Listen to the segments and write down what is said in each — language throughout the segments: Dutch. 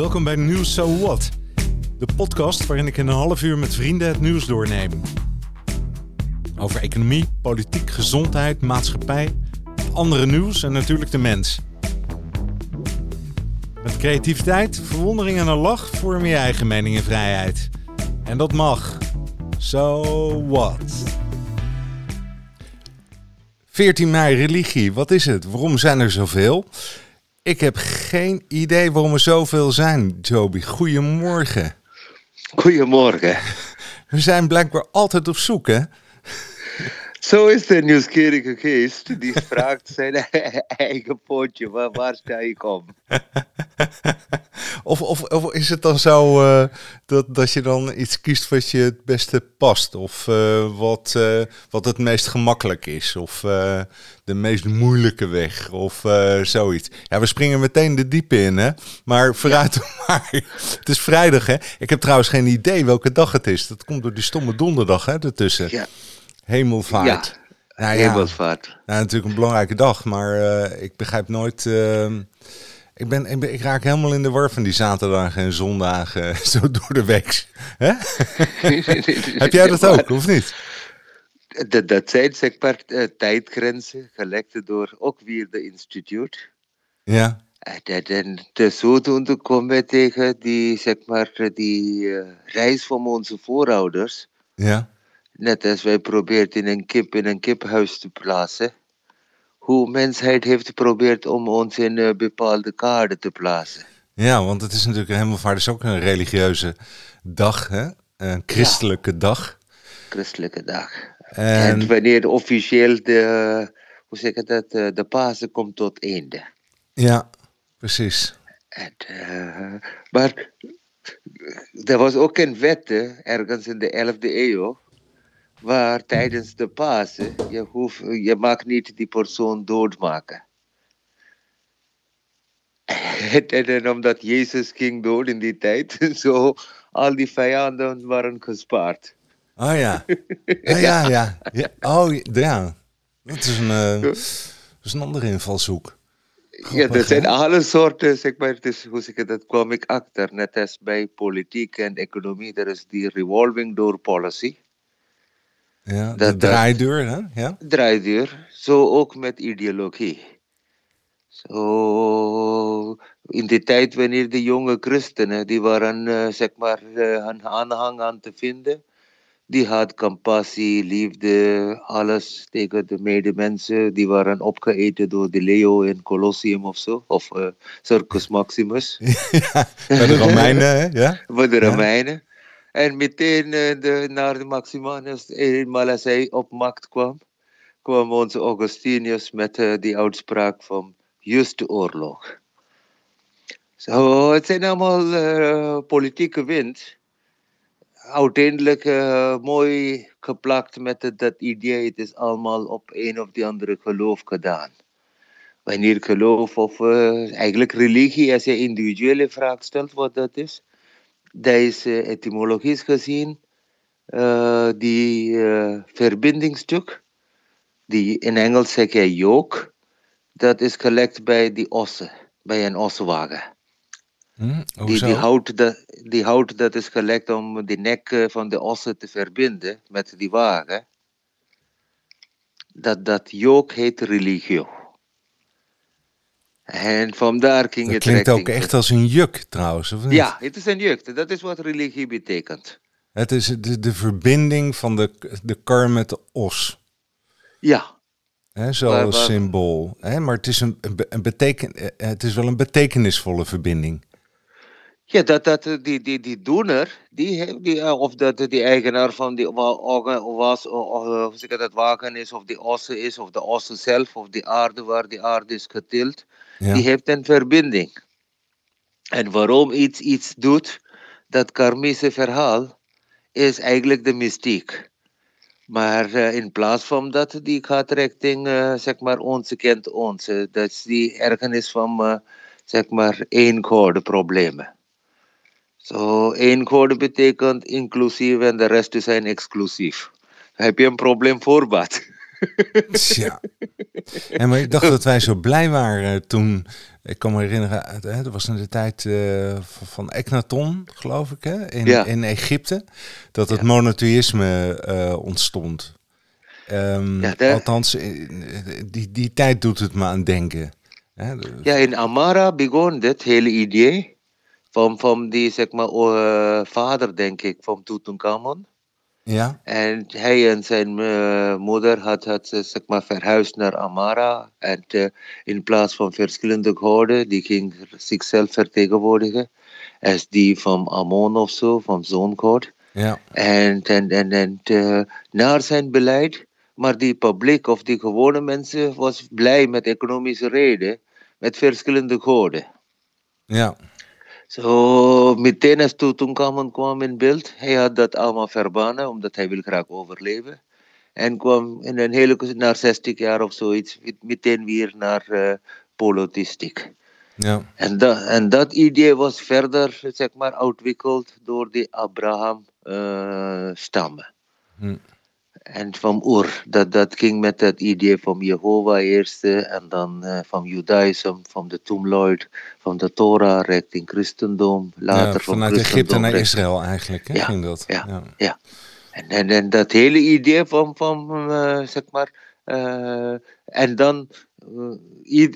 Welkom bij Nieuws So What, de podcast waarin ik in een half uur met vrienden het nieuws doorneem. Over economie, politiek, gezondheid, maatschappij, andere nieuws en natuurlijk de mens. Met creativiteit, verwondering en een lach vorm je eigen mening en vrijheid. En dat mag. So what? 14 mei, religie. Wat is het? Waarom zijn er zoveel? Ik heb geen idee waarom er zoveel zijn, Joby. Goedemorgen. Goedemorgen. We zijn blijkbaar altijd op zoek, hè? Zo is de nieuwsgierige geest. Die vraagt zijn eigen pootje. Waar, waar sta ik om? of, of, of is het dan zo uh, dat, dat je dan iets kiest wat je het beste past? Of uh, wat, uh, wat het meest gemakkelijk is? Of de meest moeilijke weg? Of zoiets? Ja, we springen meteen de diepe in, hè? Maar vooruit ja. maar. Het is vrijdag, hè? Ik heb trouwens geen idee welke dag het is. Dat komt door die stomme donderdag, hè, ertussen. Ja. Hemelvaart. Ja, nou, hemelvaart. Ja, nou, natuurlijk een belangrijke dag, maar uh, ik begrijp nooit. Uh, ik, ben, ik, ben, ik, raak helemaal in de war van die zaterdagen en zondagen zo door de week. Heb jij dat ook, of niet? Dat, dat zijn zeg maar uh, tijdgrenzen, gelegd door ook weer de instituut. Ja. En, en de zodoende komen we tegen die, zeg maar, die reis van onze voorouders. Ja net als wij probeerden een kip in een kiphuis te plaatsen, hoe mensheid heeft geprobeerd om ons in uh, bepaalde kaarten te plaatsen. Ja, want het is natuurlijk helemaal is ook een religieuze dag, hè? een christelijke dag. Christelijke dag. En, wanneer officieel de, hoe zeg ik dat, eh, de Pasen komt tot einde. Ja, precies. En, uh, maar er was ook een wet ergens in de 11e eeuw waar tijdens de Pasen, je, hoeft, je mag niet die persoon doodmaken. En, omdat Jezus ging dood in die tijd, zo al die vijanden waren gespaard. Oh ja. Ja, ja, ja. ja. Oh ja. Dat is een, uh, dat is een andere invalshoek. ja, er zijn alle soorten, zeg maar, dus, hoe zeg ik dat, kwam ik achter. Net als bij politiek en economie, er is die revolving door policy. Ja, de draaideur, hè? Ja? Draaideur. Zo ook met ideologie. Zo, in die tijd wanneer de jonge christenen, die waren, uh, zeg maar, uh, een aanhang aan te vinden. Die had compassie, liefde, alles tegen de medemensen. Die waren opgeeten door de Leo in Colosseum of zo. Of uh, Circus Maximus. ja, bij de Romeinen, hè? Ja? Bij de Romeinen. En meteen uh, de, naar de Maximanus, eenmaal als hij op macht kwam, kwam onze Augustinus met uh, die uitspraak van juist de oorlog. Zo, het zijn allemaal politieke wind. Uiteindelijk mooi geplakt met dat idee, het is allemaal op een of die andere geloof gedaan. Wanneer geloof of eigenlijk religie, als je individuele vraag stelt wat dat is, deze etymologisch gezien uh, die uh, verbindingsstuk, die in Engels zeg je yoke, dat is gelegd bij die ossen, bij een ossenwagen. Hm, die, die, hout, dat, die hout dat is gelegd om de nek eh, van de ossen te verbinden met die wagen. Dat, dat yoke heet religio. En vandaar ging dat het klinkt ook echt als een juk trouwens, of niet? Ja, het is een juk. Dat is wat religie betekent. Het is de, de verbinding van de, de kar met de os. Ja. He, zoals symbool. He, maar het is, een, een beteken, eh, het is wel een betekenisvolle verbinding. Ja, dat, dat, die, die, die doener, die, die, eh, of dat die eigenaar van die was, of zeg dat wagen is, of die ossen is, of de ossen zelf, of die aarde waar die aarde is getild, die heeft een verbinding. En waarom iets iets doet, dat karmische verhaal, is eigenlijk de mystiek. Maar uh, in plaats van dat, die gaat richting, uh, zeg maar, onze kent ons. dat is die ergernis van, zeg maar, eengoorde problemen. Zo, eengoorde betekent inclusief en de rest zijn exclusief. heb je een probleem voorbaat. Ja. En maar ik dacht dat wij zo blij waren toen Ik kan me herinneren, hè, dat was in de tijd eh, van- Echnaton, geloof ik, hè? In, Ja. in Egypte, dat het Ja. monotheïsme eh, ontstond. Ehm, Ja, daar- Althans, eh, die, die tijd doet het me aan denken. Hè? Ja, in Amara begon dit hele idee van, van die zeg maar, eh, vader, denk ik, van Tutankhamon. Ja, En hij en zijn eh, moeder had, had eh, zeg maar, verhuisd naar Amara. En eh, in plaats van verschillende goden, die ging zichzelf vertegenwoordigen. Als die van Amon of zo, van zo'n god. ja, En, en, en, en naar zijn beleid, maar die publiek of die gewone mensen was blij met economische reden, met verschillende goden. ja, Zo meteen als Tutankhamon kwam in beeld, hij had dat allemaal verbannen, omdat hij wil graag overleven. En kwam in een hele, na 60 jaar of zoiets, meteen weer naar eh politistiek. ja, En, dat en dat idee was verder, zeg maar, ontwikkeld door die Abraham-stammen. Hm. En van Ur, dat, dat ging met dat idee van Jehovah eerst, en dan eh, van Judaïsme, van de Toemloid, van de Torah richting christendom, later ja, van vanuit Egypte christendom naar Israël eigenlijk, hè, Ja, ging dat. ja. Ja. En, en, en dat hele idee van, van eh, zeg maar, eh, en dan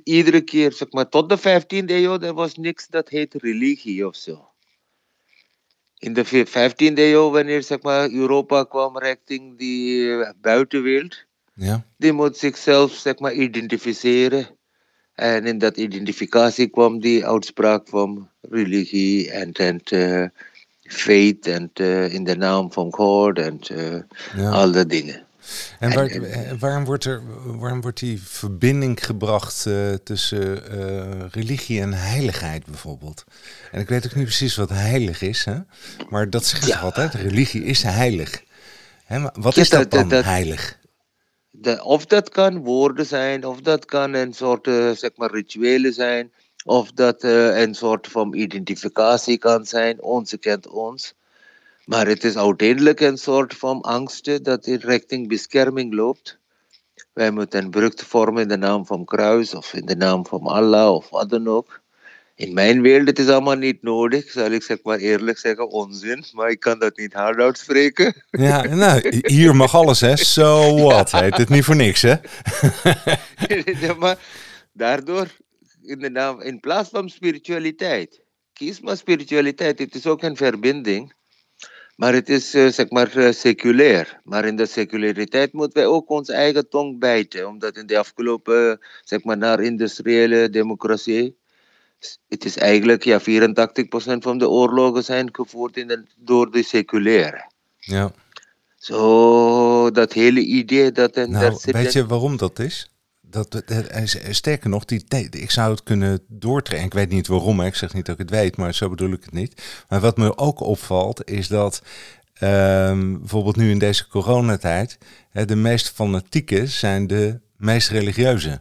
iedere keer, zeg maar, tot de 15e eeuw, er was niks dat heet religie of zo. In de ve- 15e eeuw, wanneer zeg maar, Europa kwam richting die eh, buitenwereld, ja, die moet zichzelf zeg maar, identificeren. En in dat identificatie kwam die uitspraak van religie en, en eh, faith en eh, in de naam van God en eh, ja. al dat dingen. En waar, En- eh, waarom, wordt er, waarom wordt die verbinding gebracht eh, tussen eh, religie en heiligheid bijvoorbeeld? En ik weet ook niet precies wat heilig is, hè? maar dat zeggen ze Ja. altijd, religie is heilig. Hè, maar wat is dat dan, heilig? De, of dat kan woorden zijn, of dat kan een soort eh, zeg maar, rituelen zijn, of dat eh, een soort van identificatie kan zijn. Onze kent ons. Maar het is uiteindelijk een soort van angst dat in richting bescherming loopt. Wij moeten een brug vormen in de naam van kruis of in de naam van Allah of wat dan ook. In mijn wereld het is allemaal niet nodig, zal ik zeg maar eerlijk zeggen, onzin. Maar ik kan dat niet hard uitspreken. Ja, nou, hier mag alles, hè? So what? Heet het niet voor niks, hè? Ja, maar daardoor, in, de naam, in plaats van spiritualiteit, kies maar spiritualiteit. Het is ook een verbinding, maar het is eh, zeg maar eh, seculair. Maar in de seculariteit moeten wij ook onze eigen tong bijten, omdat in de afgelopen, eh, zeg maar, naar industriële democratie, het is eigenlijk, ja, 84% van de oorlogen zijn gevoerd in de, door de seculaire. Ja. Zo, dat hele idee dat... En Nou, weet je waarom dat is? Dat, sterker nog, die, ik zou het kunnen doortrekken. Ik weet niet waarom, hè. ik zeg niet dat ik het weet, maar zo bedoel ik het niet. Maar wat me ook opvalt, is dat ehm, bijvoorbeeld nu in deze coronatijd, hè, de meest fanatieke zijn de meest religieuze.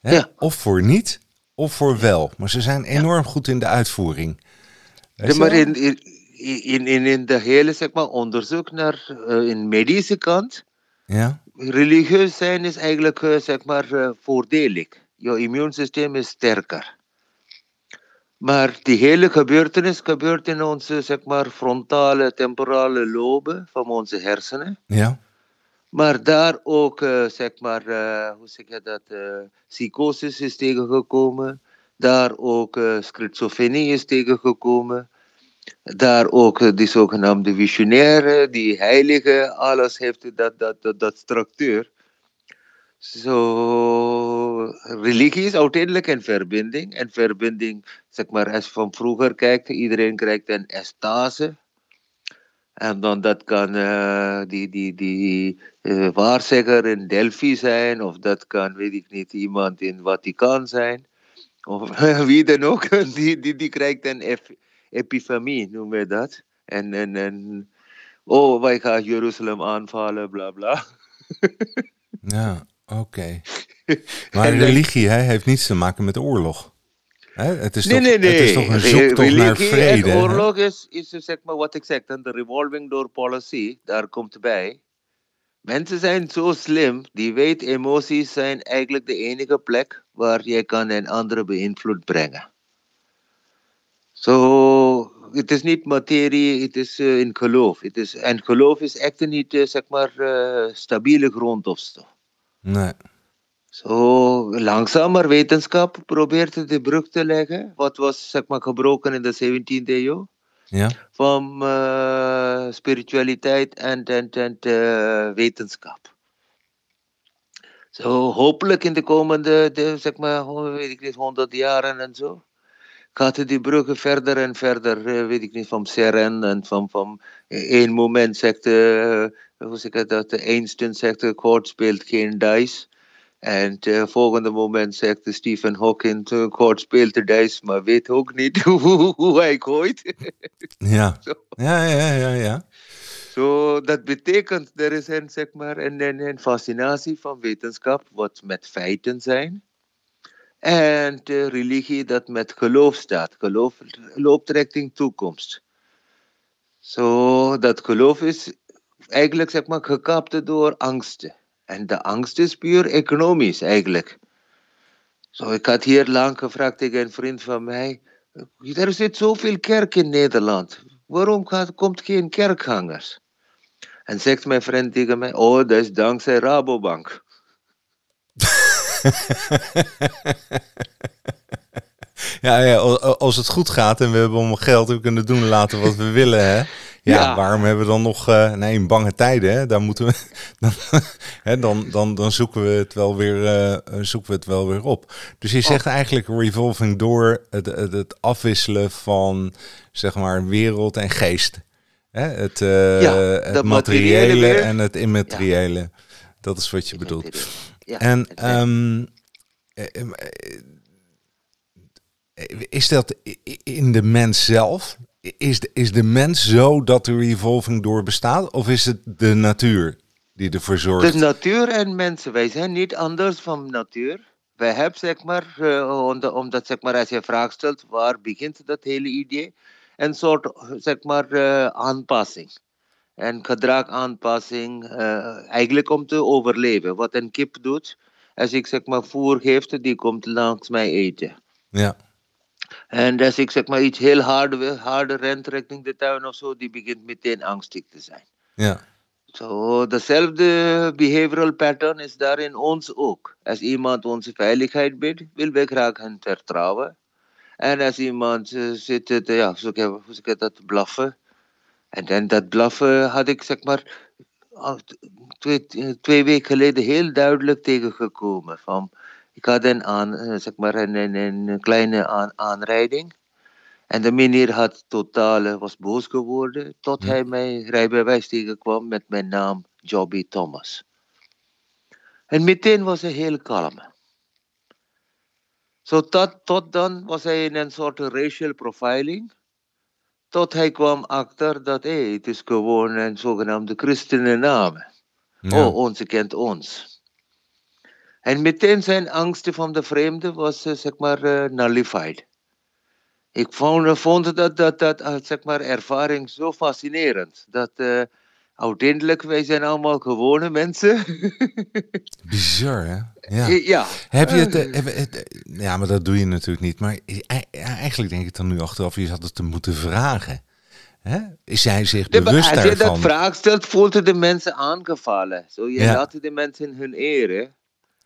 Hè? Ja. Of voor niet, of voor wel. Maar ze zijn enorm goed in de uitvoering. Ja, maar in, in, in, in de hele zeg maar, onderzoek naar uh, in medische kant, Ja, religieus zijn is eigenlijk uh, zeg maar, uh, voordelig. Je immuunsysteem is sterker. Maar die hele gebeurtenis gebeurt in onze zeg maar, frontale, temporale loben van onze hersenen. ja, Maar daar ook, uh, zeg maar, hoe zeg je dat, psychosis is tegengekomen. Daar ook schizofrenie is tegengekomen. Daar ook uh, die zogenaamde visionaire, die heilige, alles heeft dat, dat, dat, dat structuur. Zo, religie is uiteindelijk een verbinding. Een verbinding, zeg maar, als van vroeger kijkt, iedereen krijgt een estase. En dan dat kan uh, die, die, die uh, waarzegger in Delphi zijn, of dat kan, weet ik niet, iemand in Vaticaan zijn. Of wie dan ook, die, die, die krijgt een epifanie, noem je dat. En, en, en oh, wij gaan Jeruzalem aanvallen, bla bla. ja, oké. Okay. Maar religie hè, heeft niets te maken met oorlog. Hè? Het, is nee, toch, nee, nee. het is toch een zoektocht naar vrede. En oorlog is, is zeg maar wat ik zeg, dan de revolving door policy, daar komt bij. Mensen zijn zo slim, die weten emoties zijn eigenlijk de enige plek waar je kan een andere beïnvloed brengen. Zo, het is niet materie, het is uh, in geloof. Het is, en geloof is echt niet, uh, zeg maar, uh, stabiele grond of zo. Nee. Zo, langzaam maar wetenschap probeert de brug te leggen. Wat was, zeg maar, gebroken in de 17e eeuw. Ja. Van spiritualiteit en, en, en wetenschap. Zo, hopelijk in de komende, de, zeg maar, weet ik niet, 100 jaren en zo. Gaat die bruggen verder en verder, uh, weet ik niet, van Seren en van, van één moment zegt, hoe zeg ik dat, Einstein zegt, de koord speelt geen dice. En het volgende moment zegt Stephen Hawking, kort speelt de dice, maar weet ook niet hoe, hij gooit. ja. ja, ja, ja, ja. Zo, dat betekent, er is een, zeg maar, een, een fascinatie van wetenschap, wat met feiten zijn. En de religie dat met geloof staat. Geloof loopt richting toekomst. Zo, dat geloof is eigenlijk, zeg maar, gekapt door angsten. En de angst is puur economisch eigenlijk. Zo, ik had hier lang gevraagd tegen een vriend van mij. Er zit zoveel kerk in Nederland. Waarom gaat, komt geen kerkgangers? En zegt mijn vriend tegen mij: Oh, dat is dankzij Rabobank. ja, ja, als het goed gaat en we hebben om geld, we kunnen doen laten wat we willen, hè? Ja, ja, waarom hebben we dan nog, uh, nee, in bange tijden, hè, daar moeten we, dan, hè, dan, dan, dan zoeken we het wel weer, uh, zoeken we het wel weer op. Dus je zegt oh. eigenlijk revolving door het, het, het, afwisselen van, zeg maar, wereld en geest. Hè? Het, uh, ja, het materiële en het immateriële. Dat is wat je bedoelt. Ja, en um, is dat in de mens zelf? Is de, is de mens zo dat de revolving door bestaat? Of is het de natuur die ervoor zorgt? De natuur en mensen, wij zijn niet anders van natuur. Wij hebben, zeg maar, uh, omdat, zeg maar, als je vraag stelt, waar begint dat hele idee? Een soort, zeg maar, aanpassing. En gedragaanpassing, uh, eigenlijk om te overleven. Wat een kip doet, als ik zeg maar voer geef, die komt langs mij eten. Ja. En als ik zeg maar iets heel harder, harder rent richting de tuin of zo, die begint meteen angstig te zijn. Ja. Zo, dezelfde behavioral pattern is daar in ons ook. Als iemand onze veiligheid biedt, willen we graag hen vertrouwen. En als iemand uh, zit, uh, ja, zo dat, blaffen. En dan dat blaffen had ik zeg maar twee, twee weken geleden heel duidelijk tegengekomen. Van, ik had een, aan, eh, zeg maar een, een, een kleine aan, aanrijding. En de meneer had totaal, eh, was boos geworden tot hij mij rijbewijs tegenkwam met mijn naam Jobby Thomas. En meteen was hij heel kalm. Zo tot, tot dan was hij in een soort racial profiling. Tot hij kwam achter dat hey, het is gewoon een zogenaamde christenennaam. Ja. Oh, onze kent ons. En meteen zijn angsten van de vreemde was, uh, zeg maar, uh, nullified. Ik vond, vond dat, dat, dat uh, zeg maar, ervaring zo fascinerend. Dat uiteindelijk, wij zijn allemaal gewone mensen. Bizar, hè? Ja. ja. Heb je het, ja, maar dat doe je natuurlijk niet. Maar eigenlijk denk ik dan nu achteraf, je had het te moeten vragen. Hè? Is hij zich bewust daarvan? Als je dat vraag stelt, voelt de mensen aangevallen. Zo, je ja. laat de mensen in hun eren.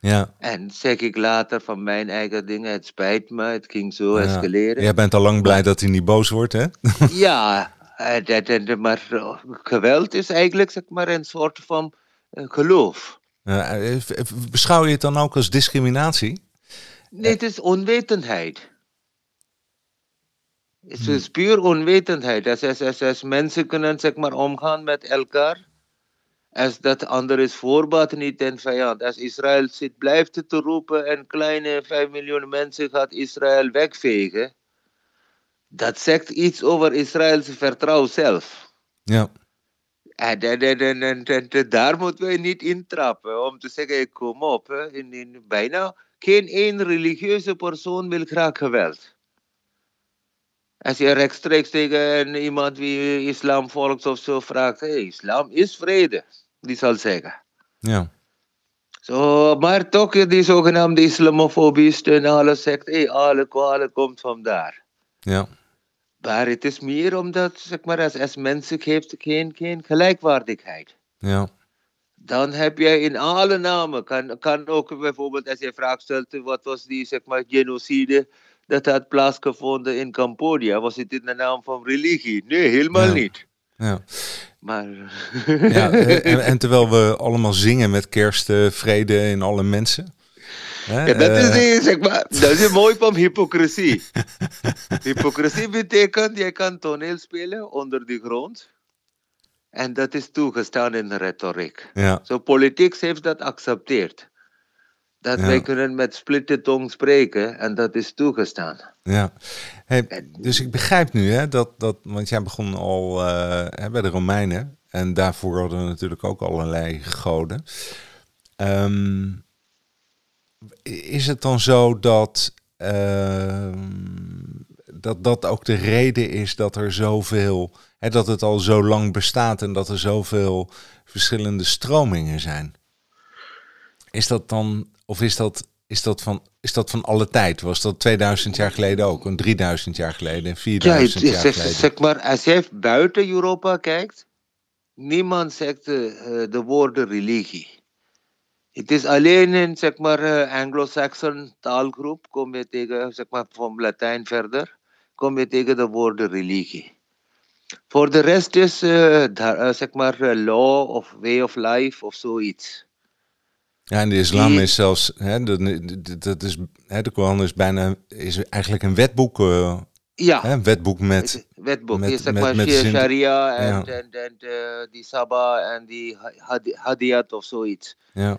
Ja. En zeg ik later van mijn eigen dingen, het spijt me, het ging zo ja. escaleren. Jij bent al lang blij dat hij niet boos wordt, hè? ja, maar geweld is eigenlijk zeg maar, een soort van uh, geloof. Beschouw je het dan ook als discriminatie? Nee, het is onwetendheid. Het is puur onwetendheid. Als, als, als, als mensen kunnen zeg maar, omgaan met elkaar als dat ander is voorbaat niet en vijand. Als Israël zit, blijft te roepen en kleine 5 miljoen mensen gaat Israël wegvegen. Dat zegt iets over Israëls vertrouwen zelf. Ja. En, en, en, en, en daar moeten we niet intrappen om te zeggen, kom op. In, in, bijna geen één religieuze persoon wil graag geweld. Als je rechtstreeks tegen iemand wie islam volgt of zo vraagt, hey, islam is vrede die zal zeggen. Ja. Zo, maar toch, die zogenaamde islamofobisten en alles zegt, hey, alle kwalen komt vandaar. Ja. Maar het is meer omdat, zeg maar, als, als mensen heeft geen, geen gelijkwaardigheid. Ja. Dan heb jij in alle namen, kan, kan ook bijvoorbeeld als je vraag stelt, wat was die, zeg maar, genocide dat had plaatsgevonden in Cambodja, was het in de naam van religie? Nee, helemaal Ja. niet. Ja. Maar, ja en, en terwijl we allemaal zingen met kerst, eh, vrede in alle mensen. Hè, Ja, dat is, eh, die, zeg maar, dat is mooi van hypocrisie. hypocrisie betekent, je kan toneel spelen onder de grond. En dat is toegestaan in de retoriek. ja, Zo politiek heeft dat geaccepteerd. Dat Ja. wij kunnen met splitte tong spreken en dat is toegestaan. ja. Hey, dus ik begrijp nu, hè, dat, dat, want jij begon al eh, bij de Romeinen. En daarvoor hadden we natuurlijk ook allerlei goden. Ehm, is het dan zo dat, ehm, dat dat ook de reden is dat er zoveel, hè, dat het al zo lang bestaat en dat er zoveel verschillende stromingen zijn? Is dat dan, of is dat, is dat, van, is dat van alle tijd? Was dat 2000 jaar geleden ook, en 3000 jaar geleden, en Ja, het 4000 is, jaar geleden? zeg maar, als je buiten Europa kijkt, niemand zegt eh, eh, de woorden religie. Het is alleen in zeg maar, eh, Anglo-Saxon taalgroep, kom je tegen, zeg maar, van Latijn verder, kom je tegen de woorden religie. Voor de rest is, eh, zeg maar, law of way of life of zoiets. Ja, en de islam Die- is zelfs, hè, dat, dat- is, hè, de Koran is bijna, is eigenlijk een wetboek, Ja, hè, een wetboek met, wetboek. met- zeg met- maar met zin- Sharia en, Ja. en, en die Sabah en die had- Hadiyat of zoiets. ja,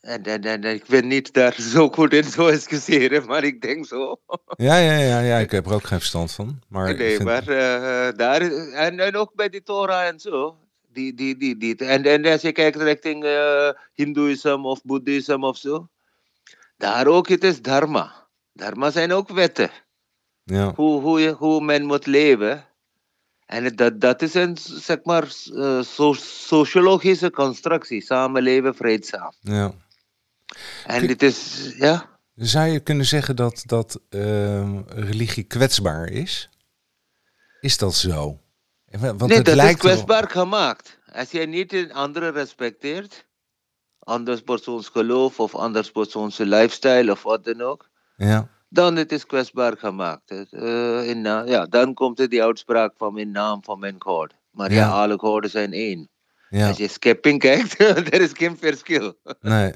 En, en, en ik ben niet daar zo goed in zo excuseren, maar ik denk zo. ja, ja, ja, ja, ik heb er ook geen verstand van. Maar nee, vind- maar eh, daar, en, en ook bij die Torah en zo. Die, die, die, die, en, en als je kijkt richting eh Hindoeïsme of Boeddhisme of zo, daar ook, het is dharma. Dharma zijn ook wetten. ja, Hoe, hoe, je, hoe men moet leven. En dat, dat is een, zeg maar, eh, so- sociologische constructie. Samenleven vreedzaam. ja. En Kijk- dit is, ja... Zou je kunnen zeggen dat, dat ehm, religie kwetsbaar is? Is dat zo? Want nee, het dat lijkt is wel- kwetsbaar gemaakt. Als je niet een andere respecteert, anders persoons geloof of anders persoons lifestyle of wat dan ook, Ja, dan het is kwetsbaar gemaakt. Eh, in, ja, dan komt er die uitspraak van in naam van mijn God. Maar ja, Ja. alle goden zijn één. ja, Als je schepping kijkt, er is geen verschil. nee.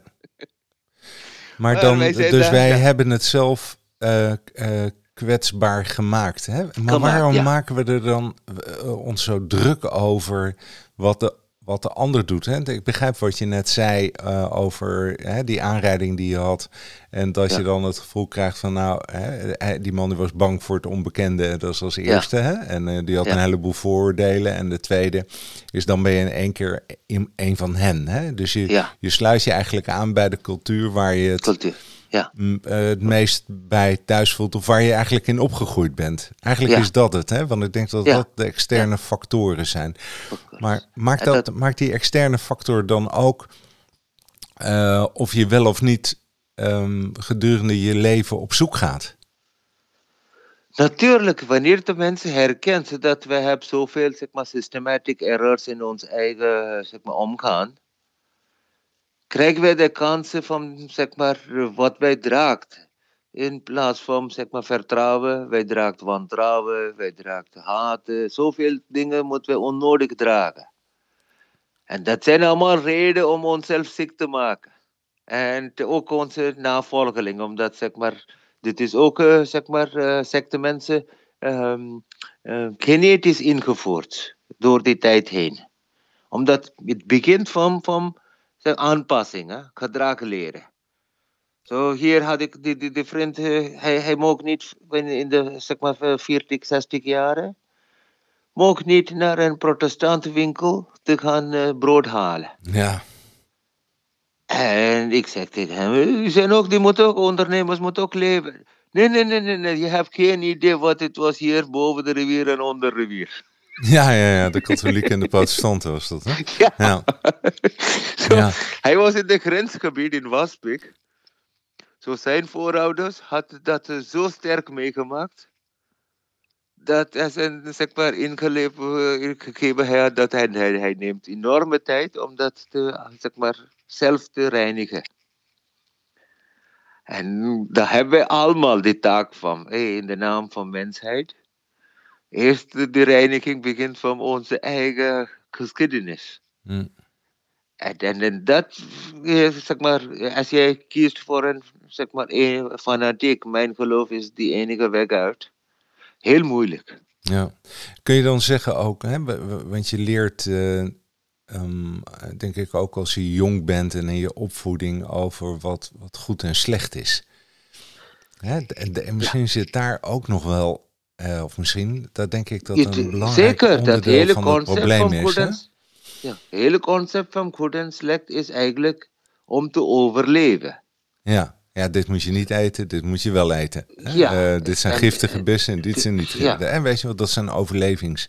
Maar Maar dan, dus wij hebben het zelf eh, eh, kwetsbaar gemaakt. Hè? Maar waarom maken we er dan eh, ons zo druk over wat de, wat de ander doet? Hè? Ik begrijp wat je net zei eh, over hè, die aanrijding die je had. En dat Ja. je dan het gevoel krijgt van nou, hè, die man die was bang voor het onbekende. Dat is als eerste. Hè? En eh, die had Ja. een heleboel vooroordelen. En de tweede is dan ben je in één keer een, een van hen. Hè? Dus je, je sluit je eigenlijk aan bij de cultuur waar je het Cultuur. Ja, eh, het meest bij thuis voelt of waar je eigenlijk in opgegroeid bent. Eigenlijk Ja. is dat het, hè? want ik denk dat Ja. dat de externe factoren zijn. Maar maakt, dat- maakt die externe factor dan ook eh, of je wel of niet ehm, gedurende je leven op zoek gaat? Natuurlijk, wanneer de mensen herkent dat we hebben zoveel zeg maar, systematic errors in ons eigen zeg maar, omgaan, krijgen wij de kansen van zeg maar, wat wij draagt. In plaats van zeg maar, vertrouwen, wij draagt wantrouwen, wij draagt haten. Zoveel dingen moeten we onnodig dragen. En dat zijn allemaal redenen om onszelf ziek te maken. En ook onze navolgeling, omdat zeg maar, dit is ook eh, zeg maar, eh secte mensen ehm, eh, genetisch ingevoerd door die tijd heen. Omdat het begint van, van zeg, aanpassing, hè, gedrag leren. Zo hier had ik die, die, die vriend, eh, hij, hij mocht niet in in de zeg maar, 40, 60 jaren, mocht niet naar een protestantenwinkel te gaan eh, brood halen. Ja, En ik zeg tegen hem, "U zijn ook, die moeten ook, ondernemers moeten ook leven. Nee, nee, nee, nee, nee, je hebt geen idee wat het was hier boven de rivier en onder de rivier. Ja, ja, ja, de katholieken en de protestanten was dat, hè? Ja. Ja. Zo, Ja. Hij was in de grensgebied in Waspik. Zo zijn voorouders hadden dat zo sterk meegemaakt. Dat er zijn, zeg maar, eh, ingegeven hij had dat hij, hij, hij neemt enorme tijd om dat te, zeg maar, zelf te reinigen. En daar hebben wij allemaal die taak van, hey, in de naam van mensheid. Eerst de- reiniging begint van onze eigen geschiedenis. Hm. En, en, en dat, zeg maar, als jij kiest voor een, zeg maar, een fanatiek, mijn geloof is die enige weg uit. Heel moeilijk. Ja. Kun je dan zeggen ook, hè, want je leert, eh, ehm, denk ik ook als je jong bent en in je opvoeding over wat, wat goed en slecht is. Hè, de- en, de- en misschien zit daar ook nog wel, eh, of misschien, dat denk ik dat een belangrijk zeker, dat hele van het concept probleem van is. Hè? ja, het hele concept van goed en slecht is eigenlijk om te overleven. Ja. ja, dit moet je niet eten, dit moet je wel eten. hè. Ja. Eh, dit zijn En- giftige bessen en dit zijn niet Ja. giftige. En weet je wat, dat zijn overlevings.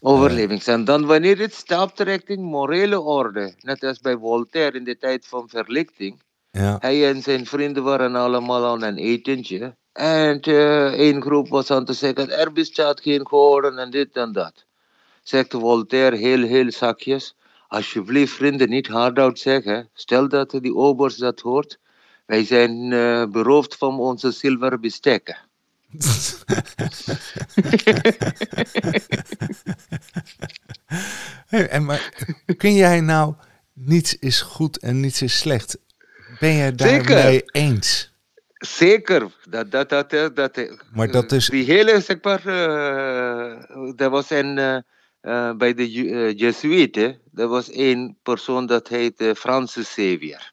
Overlevings. En dan wanneer het stapt richting morele orde, net als bij Voltaire in de tijd van verlichting, Ja, Hij en zijn vrienden waren allemaal aan een etentje. En eh één groep was aan te zeggen, er bestaat geen goden en dit en dat. Zegt Voltaire heel, heel zakjes, alsjeblieft vrienden niet hardhout zeggen. Stel dat die obers dat hoort. Wij zijn eh, beroofd van onze zilveren bestekken. Hey, en maar kun jij nou niets is goed en niets is slecht? Ben jij daarmee eens? Zeker, dat, dat, dat, dat, dat, Maar dat is- Die hele, zeg maar, eh, er was een, eh, eh, bij de eh, Jesuiten, was één persoon dat heette Francis Xavier.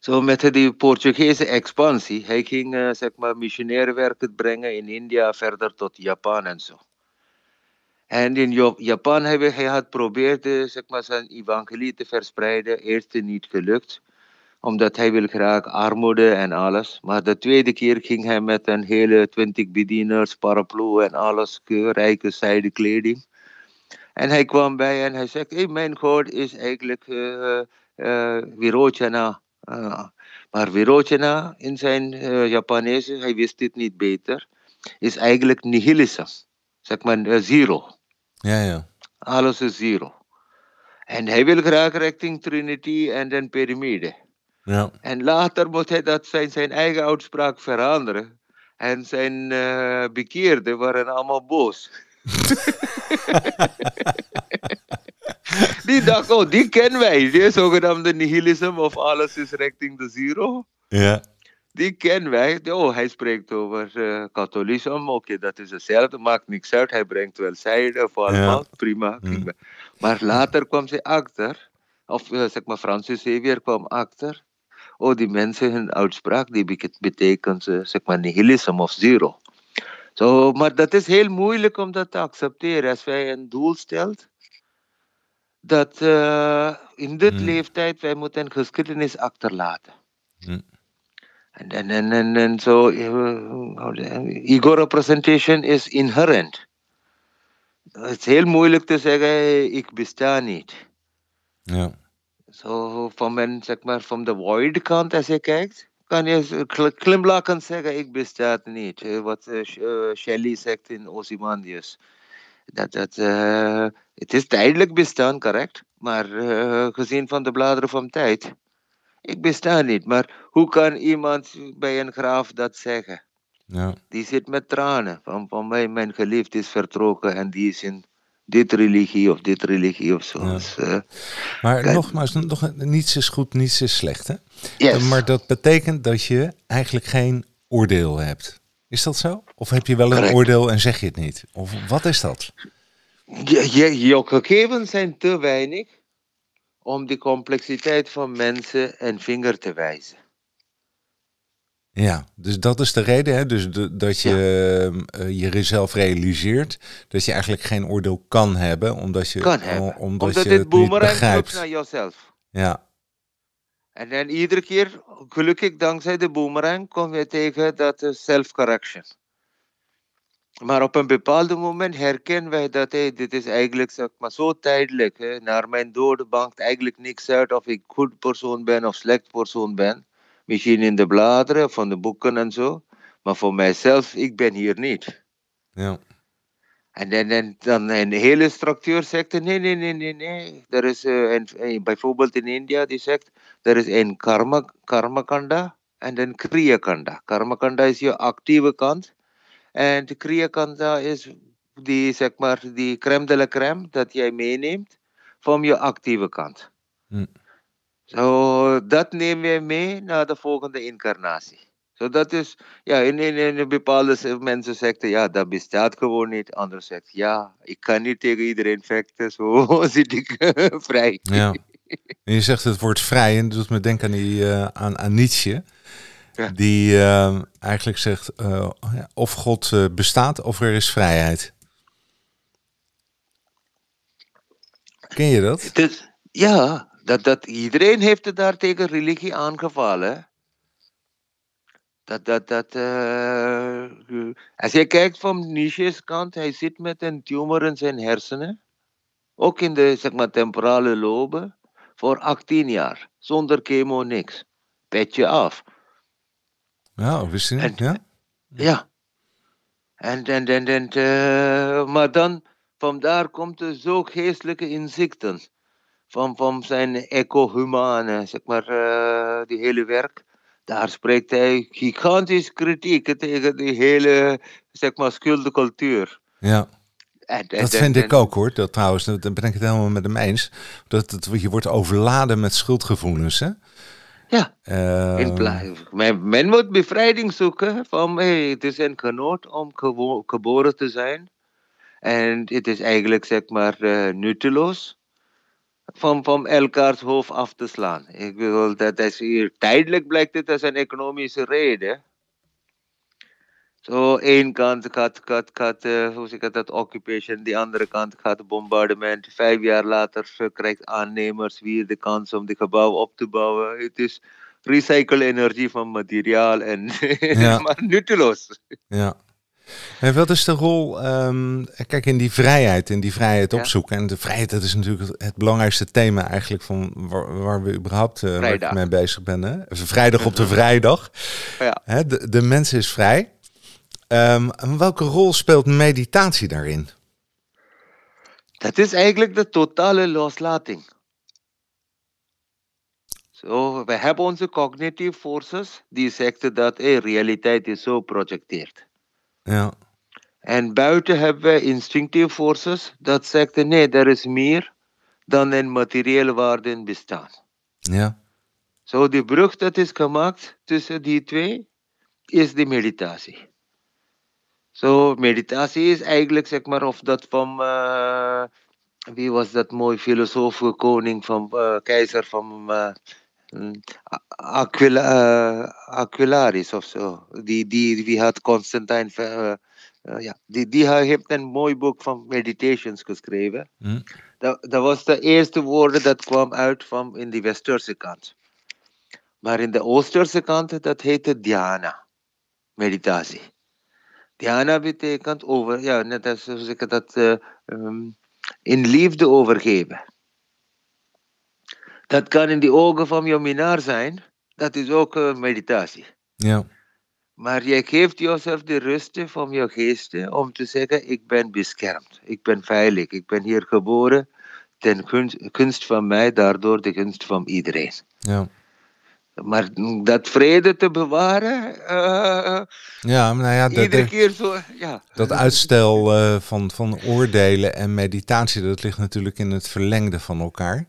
Zo met die Portugese expansie, hij ging, eh, zeg maar, missionaire werken brengen in India, verder tot Japan en zo. En in Japan hij, hij had probeerd eh, zeg maar, zijn evangelie te verspreiden, eerst niet gelukt omdat hij wil graag armoede en alles. Maar de tweede keer ging hij met een hele twintig bedieners, paraplu en alles, ke- rijke zijde kleding. En hij kwam bij en hij zegt, hey, mijn god is eigenlijk eh eh, Virochana. Eh, maar Virochana in zijn eh Japanese, hij wist dit niet beter, is eigenlijk nihilisme. Zeg maar zero. Ja, ja. Alles is zero. En hij wil graag richting Trinity en dan piramide. Ja. En later moet hij dat zijn, zijn eigen uitspraak veranderen. En zijn eh bekeerden waren allemaal boos. die dachten, oh, die kennen wij. Die zogenaamde nihilisme of alles is richting de zero. Ja, Die kennen wij. Oh, hij spreekt over eh katholicisme. Oké, dat is hetzelfde. Maakt niks uit. Hij brengt wel zijde of allemaal. Prima, Mm. prima. Maar later kwam ze achter. Of eh, zeg maar, Francis Xavier kwam achter. Oh, die mensen, hun uitspraak, die betekent eh, zeg maar nihilisme of zero. Zo, maar dat is heel moeilijk om dat te accepteren. Als wij een doel stelt, dat eh, in dit Hmm. leeftijd wij moeten een geschiedenis achterlaten. Hm. En, en, en, en, en zo, uh, ego representation is inherent. Het is heel moeilijk te zeggen, ik besta niet. ja. Zo van men, zeg maar, van de void kant als je kijkt, kan je glimlachend zeggen, ik bestaat niet. Wat eh, eh, Shelley zegt in Ozymandias. Dat, dat, eh, het is tijdelijk bestaan, correct. Maar gezien van de bladeren van tijd, ik besta niet. Maar hoe kan iemand bij een graaf dat zeggen? ja. Die zit met tranen. Van, van mij, mijn geliefd is vertrokken en die is in dit religie of dit religie of zo. Ja. Dus, Maar Kijk. nogmaals, nog, niets is goed, niets is slecht. Hè? yes. Maar dat betekent dat je eigenlijk geen oordeel hebt. Is dat zo? Of heb je wel een Correct. oordeel en zeg je het niet? Of wat is dat? Je, je, je gegevens zijn te weinig om de complexiteit van mensen een vinger te wijzen. Ja, dus dat is de reden. Hè? Dus de- dat je eh, je jezelf realiseert dat je eigenlijk geen oordeel kan hebben, omdat je, Kan hebben. omdat Omdat je dit boomerang begrijpt. naar jezelf. Ja, En dan iedere keer, gelukkig dankzij de boomerang, kom je tegen dat eh, self-correction. Maar op een bepaald moment herkennen wij dat hey, dit is eigenlijk zeg maar, zo tijdelijk. Hè. Naar mijn dood bankt eigenlijk niks uit of ik goed persoon ben of slecht persoon ben. Misschien in de bladeren van de boeken en zo. Maar voor mijzelf, ik ben hier niet. Ja. En dan, dan, dan een hele structuur zegt, nee, nee, nee, nee, nee. Er is uh, een, bijvoorbeeld in India, die zegt, er is een karma, karma kanda en een kriya kanda. Karma kanda is je actieve kant. En de kriya kanda is die, zeg maar, die crème de la crème dat jij meeneemt van je actieve kant. Hm. Zo, dat neem je mee naar de volgende incarnatie. Zo dat is, ja, in, in, in bepaalde mensen zeggen, ja, dat bestaat gewoon niet. Anderen zeggen, ja, ik kan niet tegen iedereen vechten, zo zit ik vrij. Ja. En je zegt het woord vrij en dat doet me denken aan, die, uh, aan, aan Nietzsche. Ja. Die uh, eigenlijk zegt, uh, of God bestaat of er is vrijheid. Ken je dat? Dus, ja, dat, dat, iedereen heeft het daar tegen religie aangevallen. Dat, dat, dat, uh, als je kijkt van Nietzsche's kant, hij zit met een tumor in zijn hersenen. Ook in de zeg maar, temporale loben. Voor 18 jaar. Zonder chemo, niks. Petje af. Ja, wist je niet, ja? Ja. En, en, en, en, uh, maar dan, vandaar komt er zo geestelijke inzichten. Van, van zijn eco-humane, zeg maar, uh, die hele werk daar spreekt hij gigantisch kritiek tegen die hele, zeg maar, schuldencultuur. Ja. En, en, dat vind ik ook hoor. Dat trouwens, daar ben ik het helemaal met hem eens. Dat je wordt overladen met schuldgevoelens. Hè? Ja. Uh, men, men moet bevrijding zoeken van hey, het is een genoot om geboren te zijn. En het is eigenlijk zeg maar uh, nutteloos van, van elkaars hoofd af te slaan. Ik bedoel, dat is hier tijdelijk blijkt het als een economische reden. Zo, één kant gaat, gaat, gaat uh, hoe zeg ik dat, occupation, de andere kant gaat bombardement. Vijf jaar later krijgt aannemers weer de kans om de gebouw op te bouwen. Het is recycle energie van materiaal en ja. maar nutteloos. Ja. En wat is de rol, um, kijk, in die vrijheid, in die vrijheid opzoeken. En de vrijheid, dat is natuurlijk het belangrijkste thema eigenlijk van waar, waar we überhaupt uh, mee bezig ben. Hè? Vrijdag op de vrijdag. Ja. Hè, de, de mens is vrij. Um, welke rol speelt meditatie daarin? Dat is eigenlijk de totale loslating. Zo, we hebben onze cognitive forces die zeggen dat hey, realiteit is zo projecteerd. Ja. En buiten hebben we instinctieve forces dat zeggen nee, er is meer dan een materiële waarde in bestaan. Ja. Zo, die brug dat is gemaakt tussen die twee is de meditatie. Zo, meditatie is eigenlijk, zeg maar, of dat van, uh, wie was dat mooi filosoof, koning van, uh, keizer van uh, Aquila, uh, Aquilaris of zo. Die, die, die had Constantijn. Uh, uh, ja, die, die heeft een mooi boek van meditations geschreven. Mm. Dat, dat was de eerste woorden dat kwam uit van in de westerse kant. Maar in de oosterse kant, dat heette dhyana. Meditatie. Dhyana betekent over, ja, net als ik dat uh, um, in liefde overgeven. Dat kan in de ogen van je minnaar zijn. Dat is ook uh, meditatie. Ja. Maar jij geeft jezelf de rust van je geest om te zeggen: Ik ben beschermd, ik ben veilig, ik ben hier geboren ten gunst, van mij, daardoor de gunst van iedereen. Ja. Maar dat vrede te bewaren. Uh, ja, nou ja, iedere de, keer zo. Ja. Dat uitstel uh, van, van oordelen en meditatie, dat ligt natuurlijk in het verlengde van elkaar.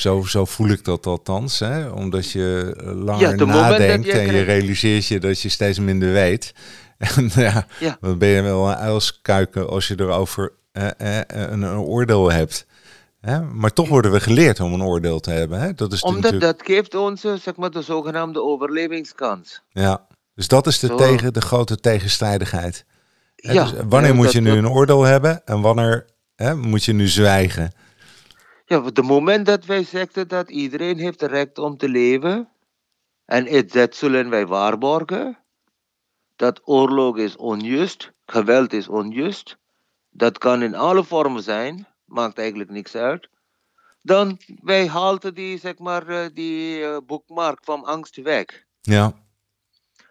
Zo, zo voel ik dat althans. Hè? Omdat je langer nadenkt je en je realiseert je dat je steeds minder weet. En ja, ja. dan ben je wel een uilskuiken als je erover eh, eh, een, een, oordeel hebt. Hè? Maar toch worden we geleerd om een oordeel te hebben. Hè? Dat is Omdat natuurlijk... dat geeft ons zeg maar, de zogenaamde overlevingskans. Ja, dus dat is de, tegen, de grote tegenstrijdigheid. Ja, dus wanneer moet je nu een oordeel hebben en wanneer hè, moet je nu zwijgen? Ja, op het moment dat wij zeggen dat iedereen heeft het recht om te leven, en dat zullen wij waarborgen, dat oorlog is onjuist, geweld is onjuist, dat kan in alle vormen zijn, maakt eigenlijk niks uit. Dan wij halen die, zeg maar, eh, die uh, boekmark van angst weg. Ja.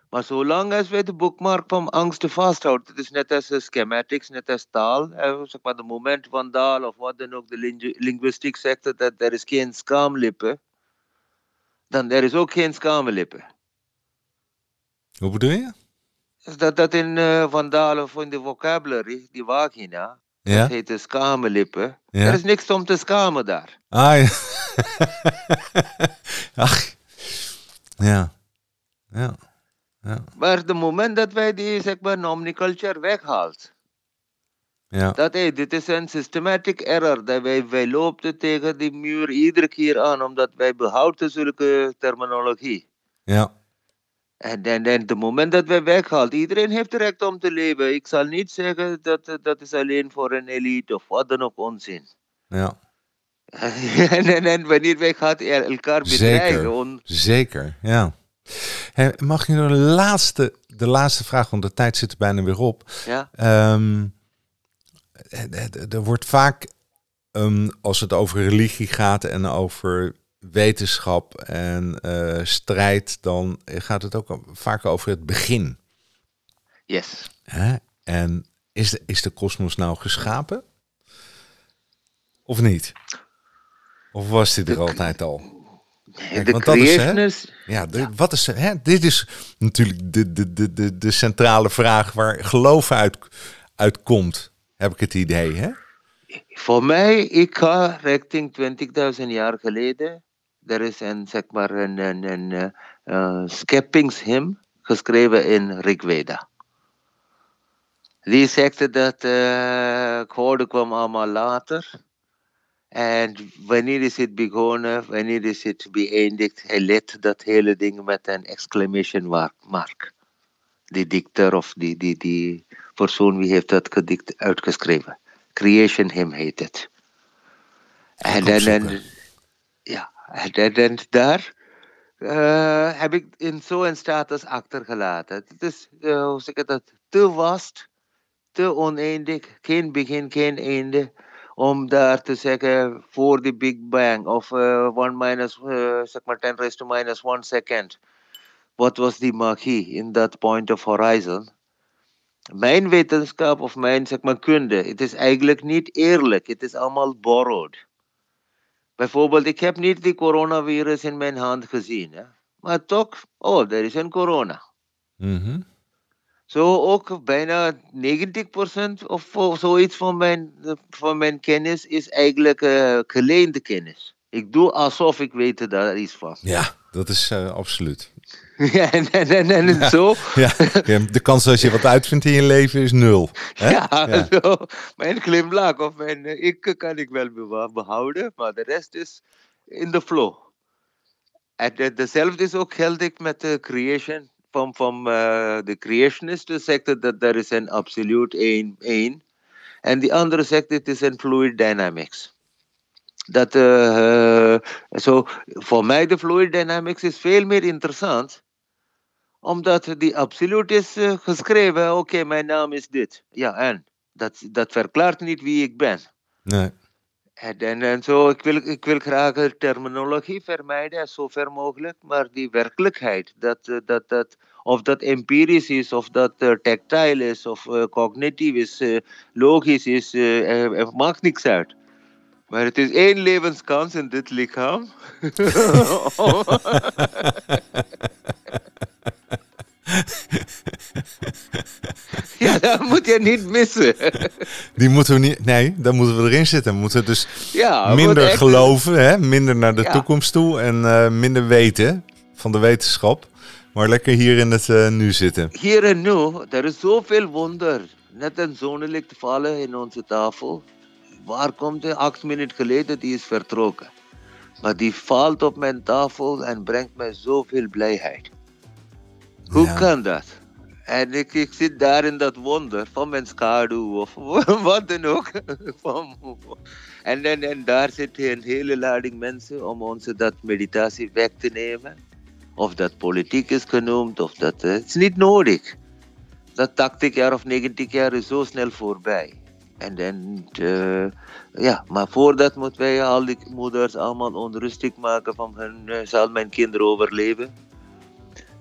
Maar zolang als wij de boekmark van angst vasthouden, het is net als schematics, net als taal, eh, zeg maar de moment van taal of wat dan ook, de linguïstiek zegt dat er is geen schaamlippen, dan er is ook geen schaamlippen. Hoe bedoel je? Dat, dat in uh, Van of in de vocabulary, die vagina, ja? dat heet de schaamlippen. Ja? Er is niks om te schamen daar. Ah ja. Ach. Ja. Ja. Ja. Maar de moment dat wij die, zeg maar, omniculture weghaalt, ja. Dat hey, dit is een systematic error. Dat wij, wij lopen tegen die muur iedere keer aan, omdat wij behouden zulke terminologie. Ja. En, en, en de moment dat wij weghaalt, iedereen heeft het recht om te leven. Ik zal niet zeggen dat dat is alleen voor een elite of wat dan ook onzin. Ja. en, en, en, wanneer wij gaan elkaar bedreigen. Zeker, ja. Hey, mag je nog de laatste, de laatste vraag, want de tijd zit er bijna weer op. Ja. Um, er wordt vaak, um, als het over religie gaat en over wetenschap en uh, strijd, dan gaat het ook vaak over het begin. Yes. Hè? En is de, is de kosmos nou geschapen? Of niet? Of was dit er de, altijd al? Kijk, de want dat is, hè, is, ja, de, wat is hè, dit is natuurlijk de, de, de, de, de centrale vraag waar geloof uit, uit komt, heb ik het idee, hè? Voor mij, ik ga richting 20.000 jaar geleden er is een, zeg maar, een, een, een uh, uh scheppingshymn geschreven in Rigveda. Die zegt dat uh, God kwam allemaal later. En wanneer is het begonnen, wanneer is het beëindigd, hij let dat hele ding met een exclamation mark. Die dicter of die, die, die persoon wie heeft dat gedicht uitgeschreven. Creation hymn heet het. En, en, ja, en, en daar uh, heb ik in zo'n status achtergelaten. Het is, uh, hoe zeg ik dat, te vast, te oneindig, geen begin, geen einde. Om daar te zeggen voor de Big Bang of uh, one minus, uh, zeg maar 10 raised to minus one second. Wat was die magie in that point of horizon? Mijn wetenschap of mijn zeg maar, kunde, het is eigenlijk niet eerlijk. Het is allemaal borrowed. Bijvoorbeeld, ik heb niet die coronavirus in mijn hand gezien. Hè? Maar toch, oh, er is een corona. Mm Zo ook bijna 90% of zoiets van mijn, van mijn kennis is eigenlijk uh, geleende kennis. Ik doe alsof ik weet daar iets van. Ja, dat is uh, absoluut. Ja, en, en, en, zo. Ja, de kans dat je wat uitvindt in je leven is nul. Hè? Ja, ja. Zo, mijn glimlach of mijn eh, ik kan ik wel behouden, maar de rest is in de flow. En dezelfde is ook geldig met de creation. Van, van uh, de creationist zegt dat er is een absoluut één, één. En die andere zegt het is een fluid dynamics. Dat, uh, zo, voor mij de fluid dynamics is veel meer interessant omdat die absoluut is geschreven, oké, mijn naam is dit. Ja, en? Dat, dat verklaart niet wie ik ben. Nee. En, en, en zo, ik wil, ik wil graag de terminologie vermijden, zo ver mogelijk, maar die werkelijkheid, dat, uh, dat, dat, of dat empirisch is, of dat uh, tactile is, of uh, cognitief is, logisch is, maakt niks uit. Maar het is één levenskans in dit lichaam. ja, dat moet je niet missen. Die moeten we niet. Nee, dan moeten we erin zitten. We moeten dus ja, minder geloven, hè? minder naar de toekomst toe en uh, minder weten van de wetenschap. Maar lekker hier in het uh, nu zitten. Hier en nu, er is zoveel wonder. Net een zonnelicht vallen in onze tafel. Waar komt hij? Acht minuten geleden, die is vertrokken. Maar die valt op mijn tafel en brengt mij zoveel blijheid. Hoe ja. kan dat? En ik, ik zit daar in dat wonder van mijn schaduw of wat dan ook. en, en, en daar zit een hele lading mensen om onze dat meditatie weg te nemen. Of dat politiek is genoemd, of dat... Uh, het is niet nodig. dat 80 jaar of 90 jaar is zo snel voorbij. En dan, uh, ja, maar voordat moeten wij al die moeders allemaal onrustig maken van hun, uh, zal mijn kinderen overleven?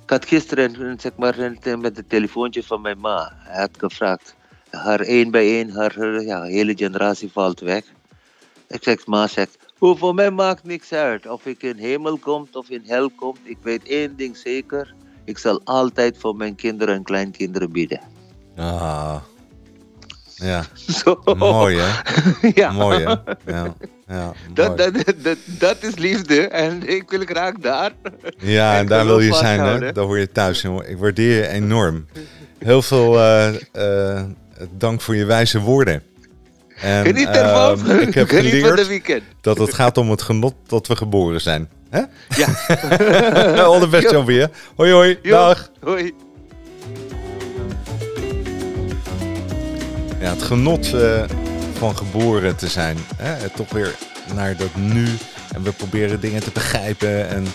Ik had gisteren, zeg maar, met het telefoontje van mijn ma, had gevraagd, haar één bij één, haar ja, hele generatie valt weg. Ik zeg, ma zegt, hoe voor mij maakt niks uit of ik in hemel kom of in hel kom. Ik weet één ding zeker, ik zal altijd voor mijn kinderen en kleinkinderen bidden. Ah, ja. Zo. Mooi hè? ja. Mooi hè? Ja. Ja, dat, dat, dat, dat, is liefde en ik wil graag daar. Ja, en daar wil je zijn, hè? Daar hoor je thuis, jongen. Ik waardeer je enorm. Heel veel uh, uh, dank voor je wijze woorden. En, Geniet ervan. Uh, ik heb Geniet geleerd de weekend. dat het gaat om het genot dat we geboren zijn. Hè? Ja. All the best, Jean Hoi, hoi. Dag. Hoi. Ja, het genot uh, van geboren te zijn. Hè? Toch weer naar dat nu. En we proberen dingen te begrijpen en,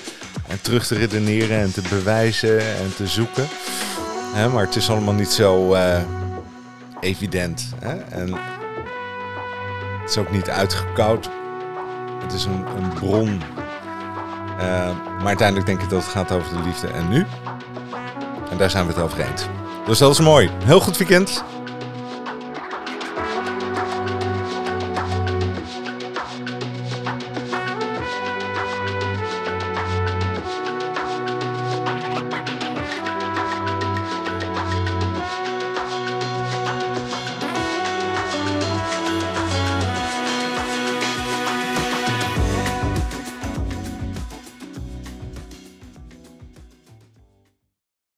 en terug te redeneren en te bewijzen en te zoeken. Hè? Maar het is allemaal niet zo uh, evident. Hè? En het is ook niet uitgekoud. Het is een, een bron. Uh, maar uiteindelijk denk ik dat het gaat over de liefde en nu. En daar zijn we het over eens. Dus dat is mooi. Heel goed weekend.